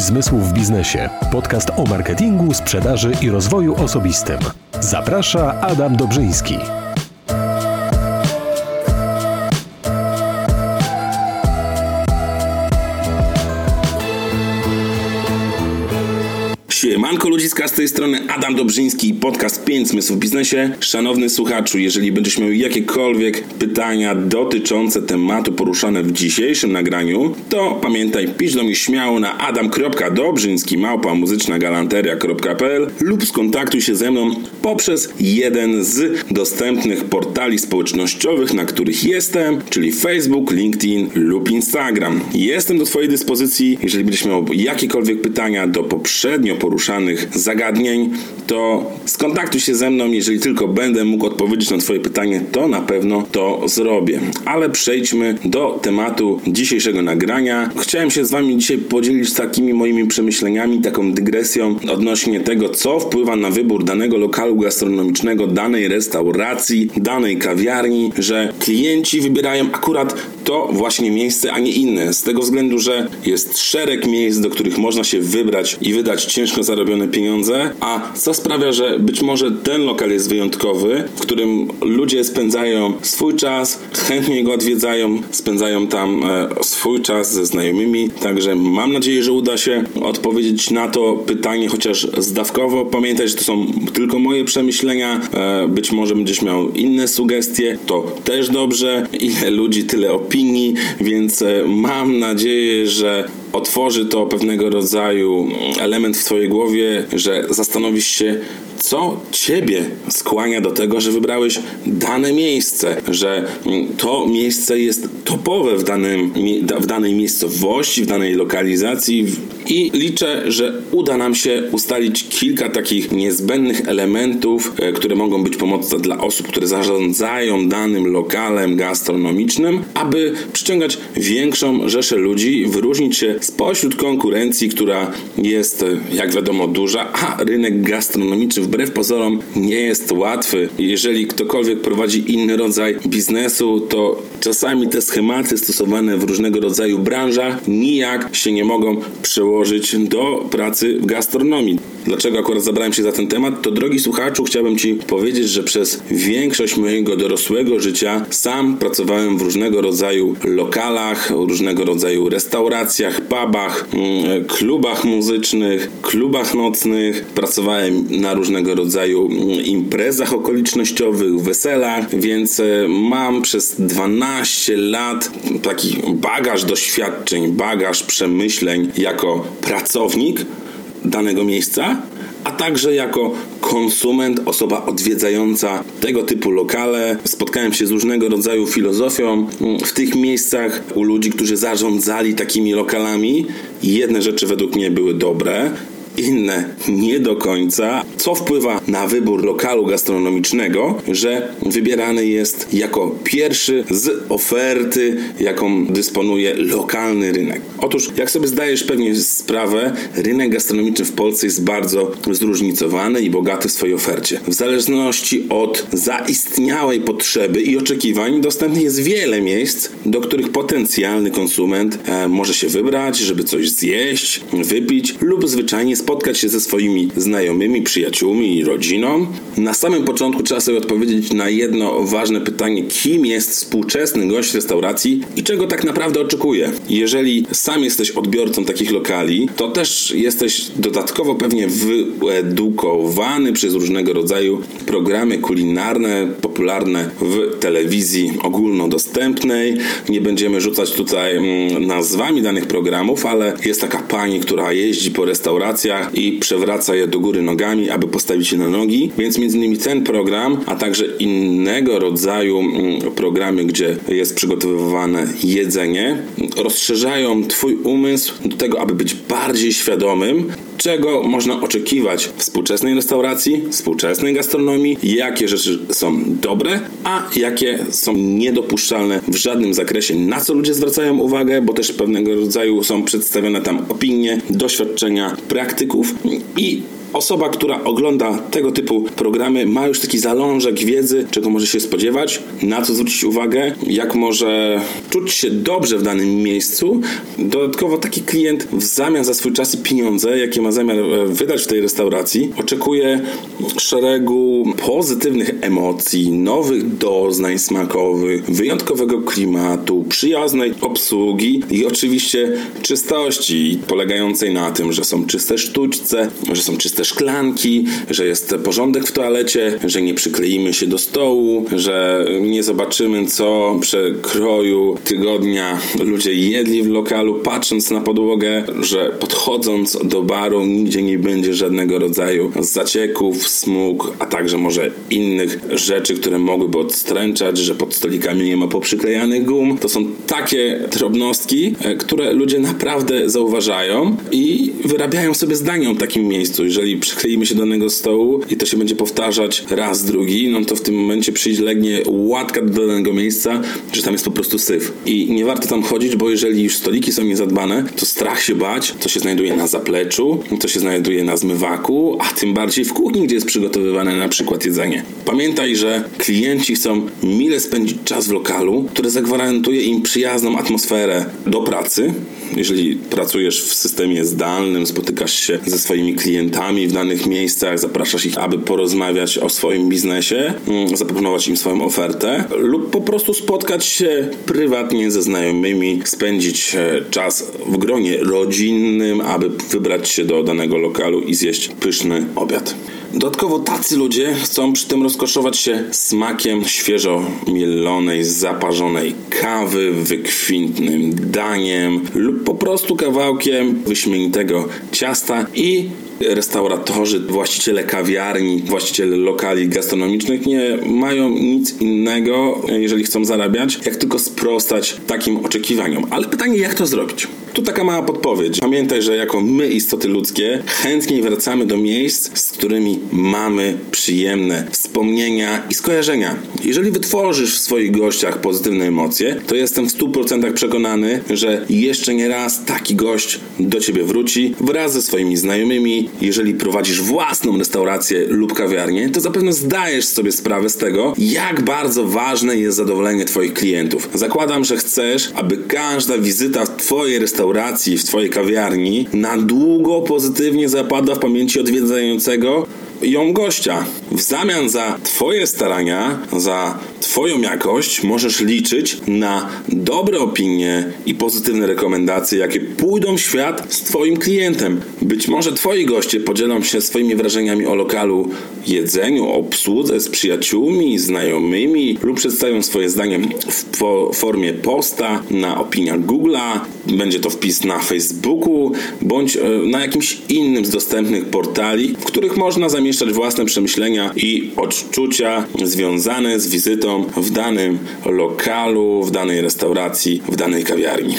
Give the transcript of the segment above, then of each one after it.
Zmysłów w biznesie. Podcast o marketingu, sprzedaży i rozwoju osobistym. Zaprasza Adam Dobrzyński. Tej strony Adam Dobrzyński, podcast 5 zmysłów w biznesie. Szanowny słuchaczu, jeżeli będziesz miał jakiekolwiek pytania dotyczące tematu poruszane w dzisiejszym nagraniu, to pamiętaj, pisz do mnie śmiało na adam.dobrzyński małpa muzyczna galanteria.pl lub skontaktuj się ze mną poprzez jeden z dostępnych portali społecznościowych, na których jestem, czyli Facebook, LinkedIn lub Instagram. Jestem do Twojej dyspozycji, jeżeli będziesz miał jakiekolwiek pytania do poprzednio poruszanych zagadnień, to skontaktuj się ze mną, jeżeli tylko będę mógł odpowiedzieć na Twoje pytanie, to na pewno to zrobię. Ale przejdźmy do tematu dzisiejszego nagrania. Chciałem się z Wami dzisiaj podzielić takimi moimi przemyśleniami, taką dygresją odnośnie tego, co wpływa na wybór danego lokalu gastronomicznego, danej restauracji, danej kawiarni, że klienci wybierają akurat to właśnie miejsce, a nie inne. Z tego względu, że jest szereg miejsc, do których można się wybrać i wydać ciężko zarobione pieniądze, a co sprawia, że być może ten lokal jest wyjątkowy, w którym ludzie spędzają swój czas, chętnie go odwiedzają, spędzają tam e, swój czas ze znajomymi. Także mam nadzieję, że uda się odpowiedzieć na to pytanie, chociaż zdawkowo. Pamiętaj, że to są tylko moje przemyślenia. E, być może będziesz miał inne sugestie, to też dobrze. Ile ludzi, tyle opinii, więc e, mam nadzieję, że otworzy to pewnego rodzaju element w Twojej głowie, że zastanowisz się, co Ciebie skłania do tego, że wybrałeś dane miejsce, że to miejsce jest topowe w, danym, w danej miejscowości, w danej lokalizacji i liczę, że uda nam się ustalić kilka takich niezbędnych elementów, e, które mogą być pomocne dla osób, które zarządzają danym lokalem gastronomicznym, aby przyciągać większą rzeszę ludzi, wyróżnić się spośród konkurencji, która jest, e, jak wiadomo, duża, a rynek gastronomiczny wbrew pozorom nie jest łatwy. Jeżeli ktokolwiek prowadzi inny rodzaj biznesu, to czasami te schematy stosowane w różnego rodzaju branżach nijak się nie mogą przełożyć do pracy w gastronomii. Dlaczego akurat zabrałem się za ten temat? To drogi słuchaczu, chciałbym Ci powiedzieć, że przez większość mojego dorosłego życia sam pracowałem w różnego rodzaju lokalach, różnego rodzaju restauracjach, pubach, mm, klubach muzycznych, klubach nocnych. Pracowałem na różnego rodzaju mm, imprezach okolicznościowych, weselach, więc e, mam przez 12 lat taki bagaż doświadczeń, bagaż przemyśleń jako pracownik danego miejsca, a także jako konsument, osoba odwiedzająca tego typu lokale. Spotkałem się z różnego rodzaju filozofią w tych miejscach u ludzi, którzy zarządzali takimi lokalami. Jedne rzeczy według mnie były dobre, inne nie do końca, co wpływa na wybór lokalu gastronomicznego, że wybierany jest jako pierwszy z oferty, jaką dysponuje lokalny rynek. Otóż, jak sobie zdajesz pewnie sprawę, rynek gastronomiczny w Polsce jest bardzo zróżnicowany i bogaty w swojej ofercie. W zależności od zaistniałej potrzeby i oczekiwań dostępnych jest wiele miejsc, do których potencjalny konsument e, może się wybrać, żeby coś zjeść, wypić lub zwyczajnie spotkać się ze swoimi znajomymi, przyjaciółmi i rodziną. Na samym początku trzeba sobie odpowiedzieć na jedno ważne pytanie: kim jest współczesny gość restauracji i czego tak naprawdę oczekuje? Jeżeli sam jesteś odbiorcą takich lokali, to też jesteś dodatkowo pewnie wyedukowany przez różnego rodzaju programy kulinarne, popularne w telewizji ogólnodostępnej. Nie będziemy rzucać tutaj mm, nazwami danych programów, ale jest taka pani, która jeździ po restauracjach i przewraca je do góry nogami, aby postawić je na nogi. Więc między innymi ten program, a także innego rodzaju mm, programy, gdzie jest przygotowywane jedzenie, rozszerzają Twój umysł do tego, aby być bardziej świadomym czego można oczekiwać w współczesnej restauracji, współczesnej gastronomii, jakie rzeczy są dobre, a jakie są niedopuszczalne w żadnym zakresie, na co ludzie zwracają uwagę, bo też pewnego rodzaju są przedstawione tam opinie, doświadczenia praktyków i osoba, która ogląda tego typu programy, ma już taki zalążek wiedzy, czego może się spodziewać, na co zwrócić uwagę, jak może czuć się dobrze w danym miejscu. Dodatkowo taki klient w zamian za swój czas i pieniądze, jakie ma zamiar e, wydać w tej restauracji, oczekuje szeregu pozytywnych emocji, nowych doznań smakowych, wyjątkowego klimatu, przyjaznej obsługi i oczywiście czystości, polegającej na tym, że są czyste sztućce, że są czyste szklanki, że jest porządek w toalecie, że nie przykleimy się do stołu, że nie zobaczymy, co przekroju tygodnia ludzie jedli w lokalu, patrząc na podłogę, że podchodząc do baru nigdzie nie będzie żadnego rodzaju zacieków, smug, a także może innych rzeczy, które mogłyby odstręczać, że pod stolikami nie ma poprzyklejanych gum. To są takie drobnostki, e, które ludzie naprawdę zauważają i wyrabiają sobie zdanie o takim miejscu. Jeżeli przykleimy się do danego stołu i to się będzie powtarzać raz, drugi, no to w tym momencie przyjdzie legnie łatka do danego miejsca, że tam jest po prostu syf. I nie warto tam chodzić, bo jeżeli już stoliki są niezadbane, to strach się bać, co się znajduje na zapleczu, co się znajduje na zmywaku, a tym bardziej w kuchni, gdzie jest przygotowywane na przykład jedzenie. Pamiętaj, że klienci chcą mile spędzić czas w lokalu, które zagwarantuje im przyjazną atmosferę do pracy. Jeżeli pracujesz w systemie zdalnym, spotykasz się ze swoimi klientami w danych miejscach, zapraszasz ich, aby porozmawiać o swoim biznesie, mm, zaproponować im swoją ofertę, lub po prostu spotkać się prywatnie ze znajomymi, spędzić e, czas w gronie rodzinnym, aby wybrać się do danego lokalu i zjeść pyszny obiad. Dodatkowo tacy ludzie chcą przy tym rozkoszować się smakiem świeżo mielonej, zaparzonej kawy, wykwintnym daniem lub po prostu kawałkiem wyśmienitego ciasta i restauratorzy, właściciele kawiarni, właściciele lokali gastronomicznych nie mają nic innego, jeżeli chcą zarabiać, jak tylko sprostać takim oczekiwaniom. Ale pytanie, jak to zrobić? Tu taka mała podpowiedź. Pamiętaj, że jako my, istoty ludzkie, chętniej wracamy do miejsc, z którymi mamy przyjemne wspomnienia i skojarzenia. Jeżeli wytworzysz w swoich gościach pozytywne emocje, to jestem w 100% przekonany, że jeszcze nie raz taki gość do ciebie wróci wraz ze swoimi znajomymi. Jeżeli prowadzisz własną restaurację lub kawiarnię, to zapewne zdajesz sobie sprawę z tego, jak bardzo ważne jest zadowolenie twoich klientów. Zakładam, że chcesz, aby każda wizyta w twojej restauracji w Twojej kawiarni na długo pozytywnie zapada w pamięci odwiedzającego ją gościa. W zamian za Twoje starania, za Twoją jakość możesz liczyć na dobre opinie i pozytywne rekomendacje, jakie pójdą w świat z Twoim klientem. Być może Twoi goście podzielą się swoimi wrażeniami o lokalu, jedzeniu, obsłudze z przyjaciółmi, znajomymi lub przedstawią swoje zdanie w formie posta na opiniach Google'a. Będzie to wpis na Facebooku bądź e, na jakimś innym z dostępnych portali, w których można zamieszczać własne przemyślenia i odczucia związane z wizytą w danym lokalu, w danej restauracji, w danej kawiarni.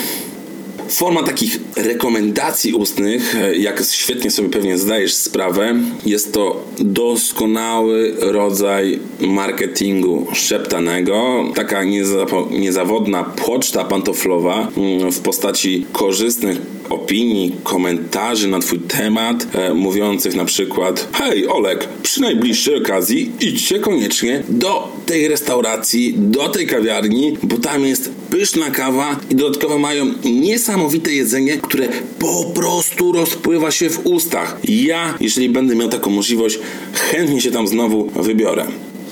Forma takich rekomendacji ustnych, jak świetnie sobie pewnie zdajesz sprawę, jest to doskonały rodzaj marketingu szeptanego. Taka niezawodna poczta pantoflowa mm, w postaci korzystnych opinii, komentarzy na Twój temat, e, mówiących na przykład: Hej, Olek, przy najbliższej okazji idźcie koniecznie do tej restauracji, do tej kawiarni, bo tam jest pyszna kawa i dodatkowo mają niesamowite jedzenie, które po prostu rozpływa się w ustach. Ja, jeżeli będę miał taką możliwość, chętnie się tam znowu wybiorę.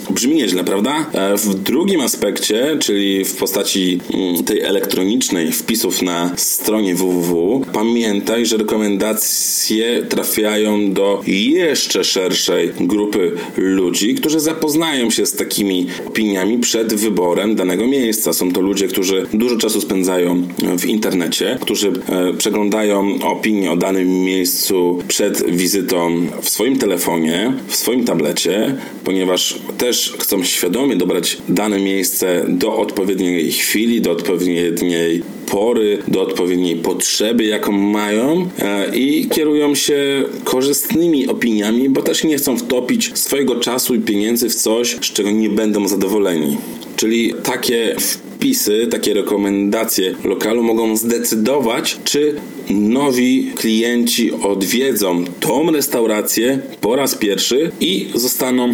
Brzmi nieźle, prawda? E, w drugim aspekcie, czyli w postaci mm, tej elektronicznej wpisów na stronie www, pamiętaj, że rekomendacje trafiają do jeszcze szerszej grupy ludzi, którzy zapoznają się z takimi opiniami przed wyborem danego miejsca. Są to ludzie, którzy dużo czasu spędzają w internecie, którzy e, przeglądają opinie o danym miejscu przed wizytą w swoim telefonie, w swoim tablecie, ponieważ też też chcą świadomie dobrać dane miejsce do odpowiedniej chwili, do odpowiedniej pory, do odpowiedniej potrzeby, jaką mają e, i kierują się korzystnymi opiniami, bo też nie chcą wtopić swojego czasu i pieniędzy w coś, z czego nie będą zadowoleni. Czyli takie wpisy, takie rekomendacje lokalu mogą zdecydować, czy nowi klienci odwiedzą tą restaurację po raz pierwszy i zostaną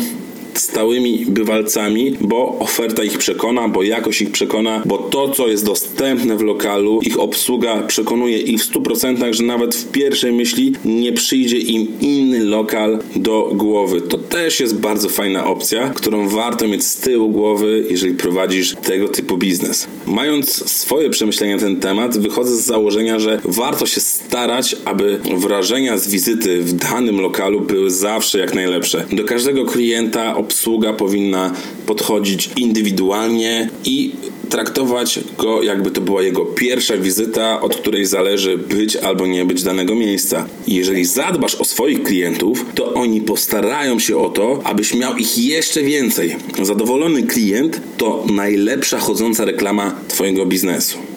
stałymi bywalcami, bo oferta ich przekona, bo jakość ich przekona, bo to, co jest dostępne w lokalu, ich obsługa przekonuje ich w 100%, że nawet w pierwszej myśli nie przyjdzie im inny lokal do głowy. To też jest bardzo fajna opcja, którą warto mieć z tyłu głowy, jeżeli prowadzisz tego typu biznes. Mając swoje przemyślenia na ten temat, wychodzę z założenia, że warto się starać, aby wrażenia z wizyty w danym lokalu były zawsze jak najlepsze. Do każdego klienta obsługa powinna podchodzić indywidualnie i traktować go, jakby to była jego pierwsza wizyta, od której zależy być albo nie być danego miejsca. Jeżeli zadbasz o swoich klientów, to oni postarają się o to, abyś miał ich jeszcze więcej. Zadowolony klient to najlepsza chodząca reklama Twojego biznesu.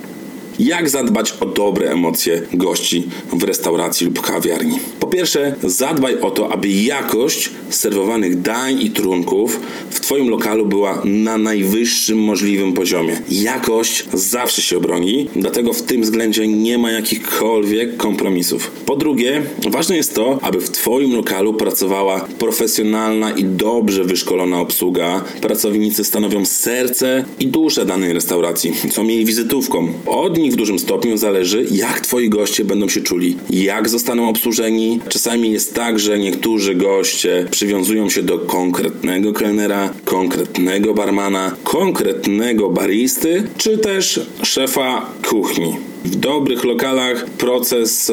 Jak zadbać o dobre emocje gości w restauracji lub kawiarni? Po pierwsze, zadbaj o to, aby jakość serwowanych dań i trunków w Twoim lokalu była na najwyższym możliwym poziomie. Jakość zawsze się obroni, dlatego w tym względzie nie ma jakichkolwiek kompromisów. Po drugie, ważne jest to, aby w Twoim lokalu pracowała profesjonalna i dobrze wyszkolona obsługa. Pracownicy stanowią serce i duszę danej restauracji, są jej wizytówką. Od nich w dużym stopniu zależy, jak twoi goście będą się czuli, jak zostaną obsłużeni. Czasami jest tak, że niektórzy goście przywiązują się do konkretnego kelnera, konkretnego barmana, konkretnego baristy, czy też szefa kuchni. W dobrych lokalach proces,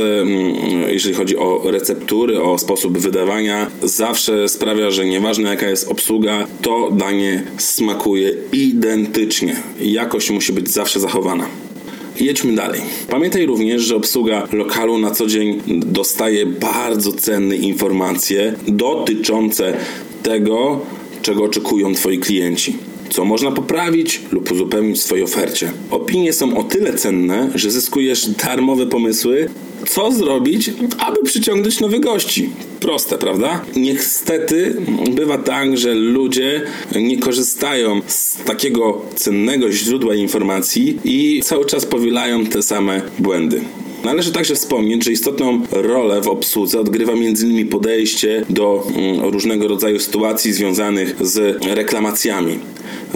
jeżeli chodzi o receptury, o sposób wydawania, zawsze sprawia, że nieważne jaka jest obsługa, to danie smakuje identycznie. Jakość musi być zawsze zachowana. Jedźmy dalej. Pamiętaj również, że obsługa lokalu na co dzień dostaje bardzo cenne informacje dotyczące tego, czego oczekują Twoi klienci co można poprawić lub uzupełnić w swojej ofercie. Opinie są o tyle cenne, że zyskujesz darmowe pomysły, co zrobić, aby przyciągnąć nowych gości. Proste, prawda? Niestety bywa tak, że ludzie nie korzystają z takiego cennego źródła informacji i cały czas powielają te same błędy. Należy także wspomnieć, że istotną rolę w obsłudze odgrywa m.in. podejście do mm, różnego rodzaju sytuacji związanych z reklamacjami.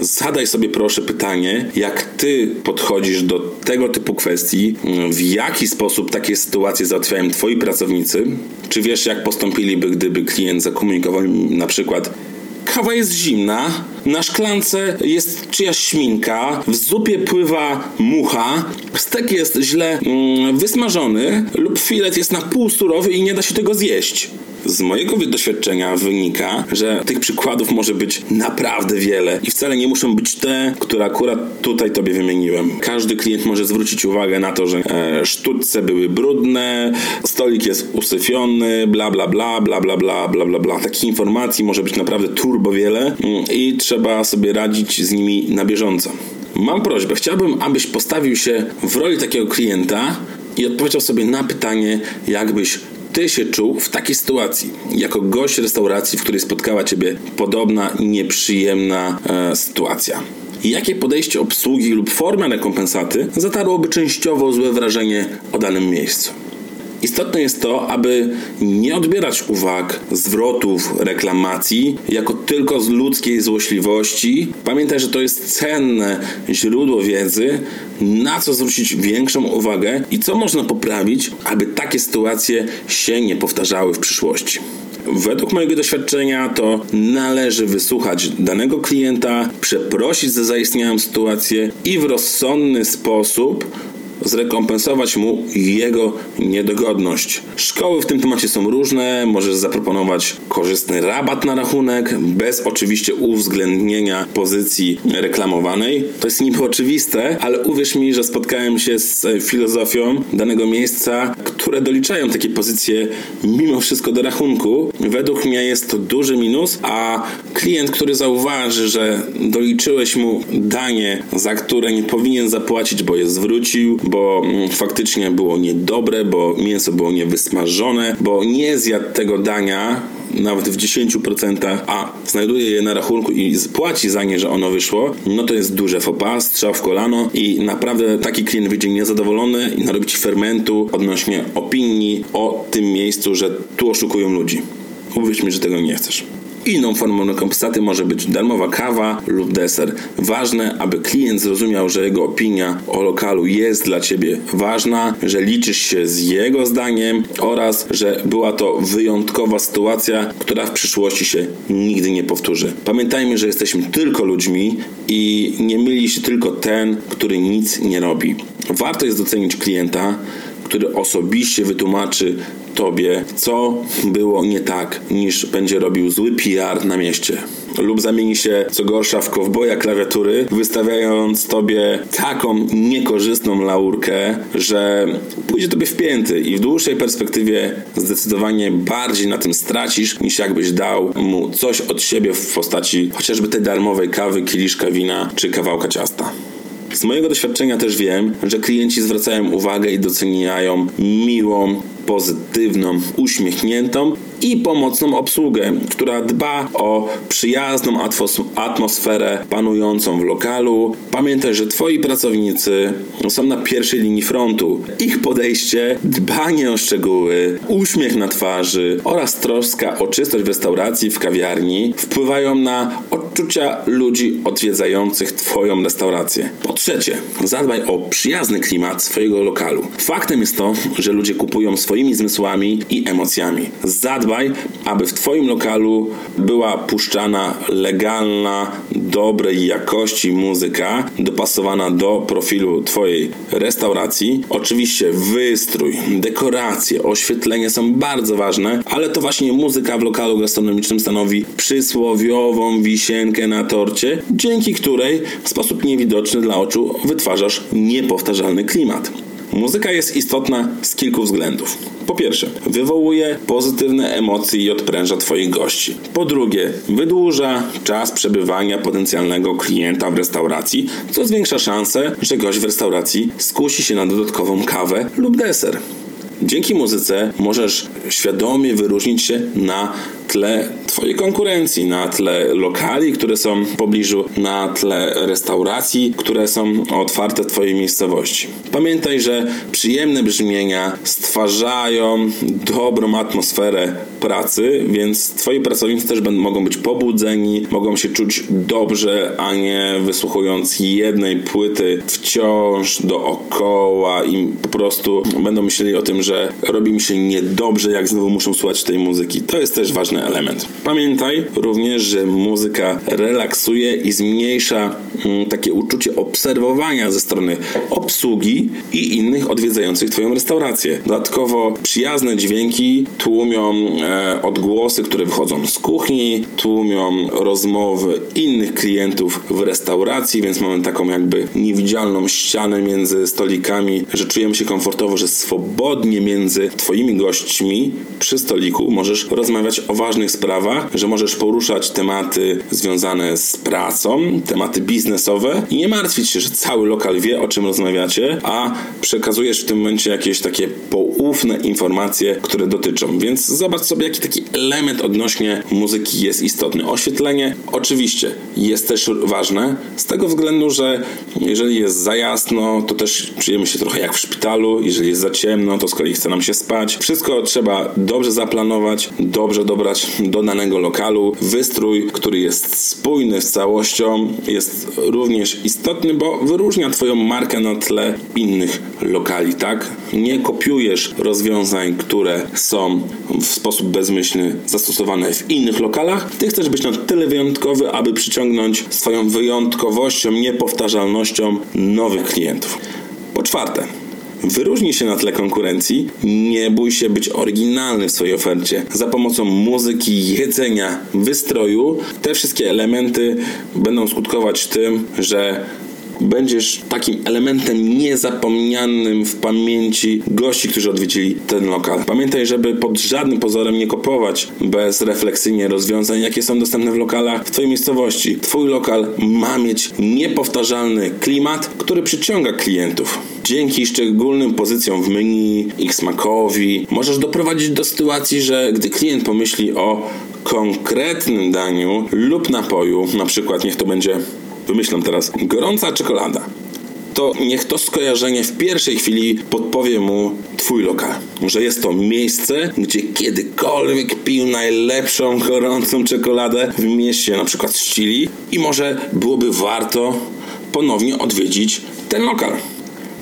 Zadaj sobie proszę pytanie, jak ty podchodzisz do tego typu kwestii, w jaki sposób takie sytuacje załatwiają twoi pracownicy, czy wiesz jak postąpiliby, gdyby klient zakomunikował im na przykład kawa jest zimna, na szklance jest czyjaś śminka, w zupie pływa mucha, stek jest źle mm, wysmażony lub filet jest na pół surowy i nie da się tego zjeść. Z mojego doświadczenia wynika, że tych przykładów może być naprawdę wiele i wcale nie muszą być te, które akurat tutaj tobie wymieniłem. Każdy klient może zwrócić uwagę na to, że e, były brudne, stolik jest usyfiony, bla bla bla, bla bla bla, bla bla bla. Takich informacji może być naprawdę turbo wiele mm, i trzeba sobie radzić z nimi na bieżąco. Mam prośbę, chciałbym, abyś postawił się w roli takiego klienta i odpowiedział sobie na pytanie, jakbyś ty się czuł w takiej sytuacji, jako gość restauracji, w której spotkała ciebie podobna nieprzyjemna e, sytuacja? Jakie podejście obsługi lub forma rekompensaty zatarłoby częściowo złe wrażenie o danym miejscu? Istotne jest to, aby nie odbierać uwag, zwrotów, reklamacji jako tylko z ludzkiej złośliwości. Pamiętaj, że to jest cenne źródło wiedzy, na co zwrócić większą uwagę i co można poprawić, aby takie sytuacje się nie powtarzały w przyszłości. Według mojego doświadczenia to należy wysłuchać danego klienta, przeprosić za zaistniałą sytuację i w rozsądny sposób zrekompensować mu jego niedogodność. Szkoły w tym temacie są różne, możesz zaproponować korzystny rabat na rachunek, bez oczywiście uwzględnienia pozycji reklamowanej. To jest niby oczywiste, ale uwierz mi, że spotkałem się z filozofią danego miejsca, które doliczają takie pozycje mimo wszystko do rachunku. Według mnie jest to duży minus, a klient, który zauważy, że doliczyłeś mu danie, za które nie powinien zapłacić, bo je zwrócił, bo mm, faktycznie było niedobre, bo mięso było niewysmażone, bo nie zjadł tego dania nawet w 10%, a znajduje je na rachunku i płaci za nie, że ono wyszło, no to jest duże pas, strzał w kolano i naprawdę taki klient wyjdzie niezadowolony i narobi ci fermentu odnośnie opinii o tym miejscu, że tu oszukują ludzi. Uwierz mi, że tego nie chcesz. Inną formą rekompensaty może być darmowa kawa lub deser. Ważne, aby klient zrozumiał, że jego opinia o lokalu jest dla ciebie ważna, że liczysz się z jego zdaniem oraz, że była to wyjątkowa sytuacja, która w przyszłości się nigdy nie powtórzy. Pamiętajmy, że jesteśmy tylko ludźmi i nie myli się tylko ten, który nic nie robi. Warto jest docenić klienta, który osobiście wytłumaczy tobie, co było nie tak, niż będzie robił zły PR na mieście. Lub zamieni się, co gorsza, w kowboja klawiatury, wystawiając tobie taką niekorzystną laurkę, że pójdzie tobie w pięty i w dłuższej perspektywie zdecydowanie bardziej na tym stracisz, niż jakbyś dał mu coś od siebie w postaci chociażby tej darmowej kawy, kieliszka wina czy kawałka ciasta. Z mojego doświadczenia też wiem, że klienci zwracają uwagę i doceniają miłą, pozytywną, uśmiechniętą i pomocną obsługę, która dba o przyjazną atmosferę panującą w lokalu. Pamiętaj, że Twoi pracownicy są na pierwszej linii frontu. Ich podejście, dbanie o szczegóły, uśmiech na twarzy oraz troska o czystość w restauracji, w kawiarni wpływają na odczucia ludzi odwiedzających Twoją restaurację. Po trzecie, zadbaj o przyjazny klimat swojego lokalu. Faktem jest to, że ludzie kupują swoimi zmysłami i emocjami. Zadbaj, aby w Twoim lokalu była puszczana legalna, dobrej jakości muzyka, dopasowana do profilu Twojej restauracji. Oczywiście wystrój, dekoracje, oświetlenie są bardzo ważne, ale to właśnie muzyka w lokalu gastronomicznym stanowi przysłowiową wisienkę na torcie, dzięki której w sposób niewidoczny dla oczu wytwarzasz niepowtarzalny klimat. Muzyka jest istotna z kilku względów. Po pierwsze, wywołuje pozytywne emocje i odpręża Twoich gości. Po drugie, wydłuża czas przebywania potencjalnego klienta w restauracji, co zwiększa szansę, że gość w restauracji skusi się na dodatkową kawę lub deser. Dzięki muzyce możesz świadomie wyróżnić się na tle Twojej konkurencji, na tle lokali, które są w pobliżu, na tle restauracji, które są otwarte w Twojej miejscowości. Pamiętaj, że przyjemne brzmienia stwarzają dobrą atmosferę pracy, więc Twoi pracownicy też będą, mogą być pobudzeni, mogą się czuć dobrze, a nie wysłuchując jednej płyty wciąż dookoła i po prostu będą myśleli o tym, że robi mi się niedobrze, jak znowu muszą słuchać tej muzyki. To jest też ważny element. Pamiętaj również, że muzyka relaksuje i zmniejsza mm, takie uczucie obserwowania ze strony obsługi i innych odwiedzających Twoją restaurację. Dodatkowo przyjazne dźwięki tłumią e, odgłosy, które wychodzą z kuchni, tłumią rozmowy innych klientów w restauracji, więc mamy taką jakby niewidzialną ścianę między stolikami, że czujemy się komfortowo, że swobodnie między Twoimi gośćmi przy stoliku możesz rozmawiać o ważnych sprawach, że możesz poruszać tematy związane z pracą, tematy biznesowe i nie martwić się, że cały lokal wie o czym rozmawiacie, a przekazujesz w tym momencie jakieś takie poufne informacje, które dotyczą. Więc zobacz sobie, jaki taki element odnośnie muzyki jest istotny. Oświetlenie oczywiście jest też ważne, z tego względu, że jeżeli jest za jasno, to też czujemy się trochę jak w szpitalu, jeżeli jest za ciemno, to z kolei chce nam się spać. Wszystko trzeba dobrze zaplanować, dobrze dobrać do danego lokalu. Wystrój, który jest spójny z całością, jest również istotny, bo wyróżnia Twoją markę na tle innych lokali, tak? Nie kopiujesz rozwiązań, które są w sposób bezmyślny zastosowane w innych lokalach. Ty chcesz być na tyle wyjątkowy, aby przyciągnąć swoją wyjątkowością, niepowtarzalnością nowych klientów. Po czwarte, Wyróżnij się na tle konkurencji, nie bój się być oryginalny w swojej ofercie. Za pomocą muzyki, jedzenia, wystroju, te wszystkie elementy będą skutkować tym, że będziesz takim elementem niezapomnianym w pamięci gości, którzy odwiedzili ten lokal. Pamiętaj, żeby pod żadnym pozorem nie kopować bezrefleksyjnie rozwiązań, jakie są dostępne w lokalach w Twojej miejscowości. Twój lokal ma mieć niepowtarzalny klimat, który przyciąga klientów. Dzięki szczególnym pozycjom w menu, ich smakowi, możesz doprowadzić do sytuacji, że gdy klient pomyśli o konkretnym daniu lub napoju, na przykład niech to będzie, wymyślam teraz, gorąca czekolada, to niech to skojarzenie w pierwszej chwili podpowie mu Twój lokal. Że jest to miejsce, gdzie kiedykolwiek pił najlepszą gorącą czekoladę w mieście, na przykład z Chili, i może byłoby warto ponownie odwiedzić ten lokal.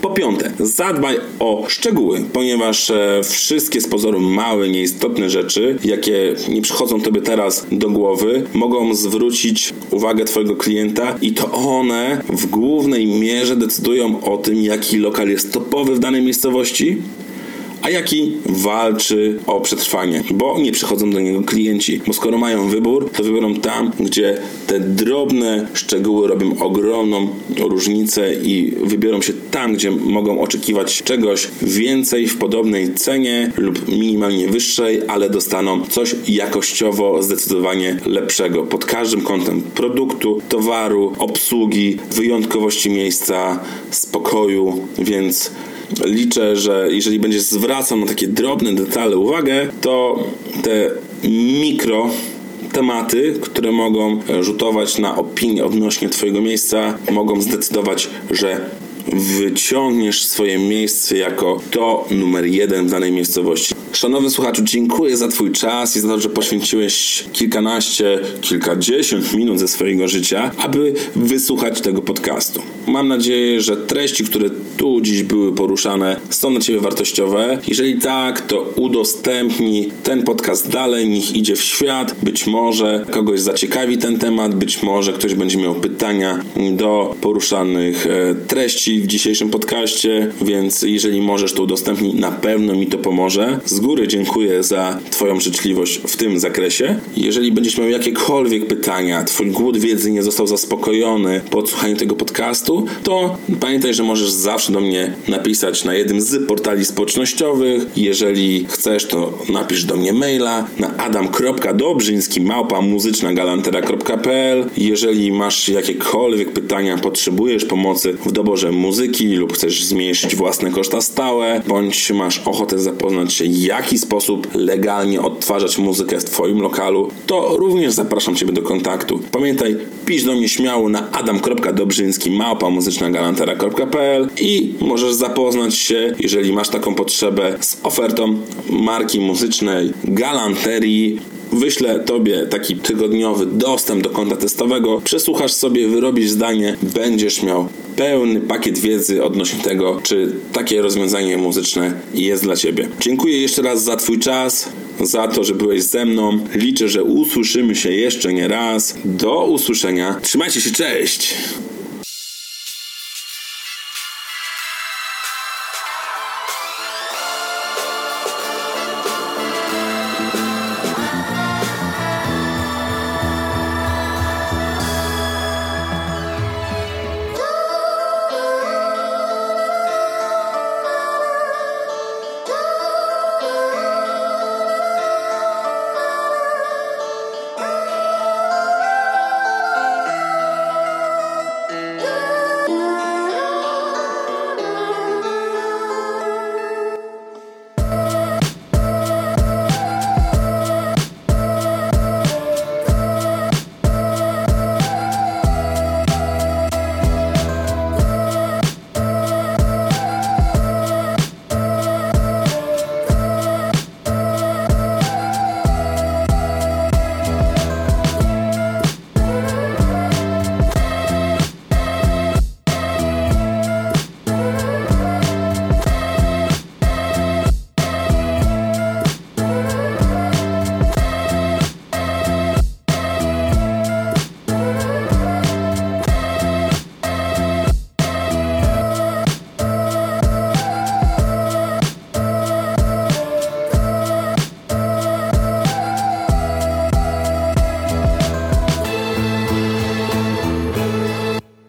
Po piąte, zadbaj o szczegóły, ponieważ e, wszystkie z pozoru małe, nieistotne rzeczy, jakie nie przychodzą tobie teraz do głowy, mogą zwrócić uwagę twojego klienta i to one w głównej mierze decydują o tym, jaki lokal jest topowy w danej miejscowości a jaki walczy o przetrwanie, bo nie przychodzą do niego klienci. Bo skoro mają wybór, to wybiorą tam, gdzie te drobne szczegóły robią ogromną różnicę i wybiorą się tam, gdzie mogą oczekiwać czegoś więcej w podobnej cenie lub minimalnie wyższej, ale dostaną coś jakościowo zdecydowanie lepszego pod każdym kątem produktu, towaru, obsługi, wyjątkowości miejsca, spokoju, więc liczę, że jeżeli będziesz zwracał na takie drobne detale uwagę, to te mikro tematy, które mogą rzutować na opinię odnośnie Twojego miejsca, mogą zdecydować, że wyciągniesz swoje miejsce jako to numer jeden w danej miejscowości. Szanowny słuchaczu, dziękuję za Twój czas i za to, że poświęciłeś kilkanaście, kilkadziesiąt minut ze swojego życia, aby wysłuchać tego podcastu. Mam nadzieję, że treści, które tu dziś były poruszane, są dla Ciebie wartościowe. Jeżeli tak, to udostępnij ten podcast dalej, niech idzie w świat. Być może kogoś zaciekawi ten temat, być może ktoś będzie miał pytania do poruszanych e, treści w dzisiejszym podcaście, więc jeżeli możesz to udostępnić, na pewno mi to pomoże. Z góry dziękuję za Twoją życzliwość w tym zakresie. Jeżeli będziesz miał jakiekolwiek pytania, Twój głód wiedzy nie został zaspokojony po odsłuchaniu tego podcastu, to pamiętaj, że możesz zawsze do mnie napisać na jednym z portali społecznościowych. Jeżeli chcesz, to napisz do mnie maila na adam.dobrzyński małpa muzycznagalantera.pl Jeżeli masz jakiekolwiek pytania, potrzebujesz pomocy w doborze muzyki lub chcesz zmniejszyć własne koszta stałe, bądź masz ochotę zapoznać się, jaki sposób legalnie odtwarzać muzykę w Twoim lokalu, to również zapraszam Ciebie do kontaktu. Pamiętaj, pisz do mnie śmiało na adam.dobrzyński małpa i możesz zapoznać się, jeżeli masz taką potrzebę, z ofertą marki muzycznej Galanterii wyślę Tobie taki tygodniowy dostęp do konta testowego, przesłuchasz sobie, wyrobisz zdanie, będziesz miał pełny pakiet wiedzy odnośnie tego, czy takie rozwiązanie muzyczne jest dla Ciebie. Dziękuję jeszcze raz za Twój czas, za to, że byłeś ze mną. Liczę, że usłyszymy się jeszcze nie raz. Do usłyszenia. Trzymajcie się, cześć!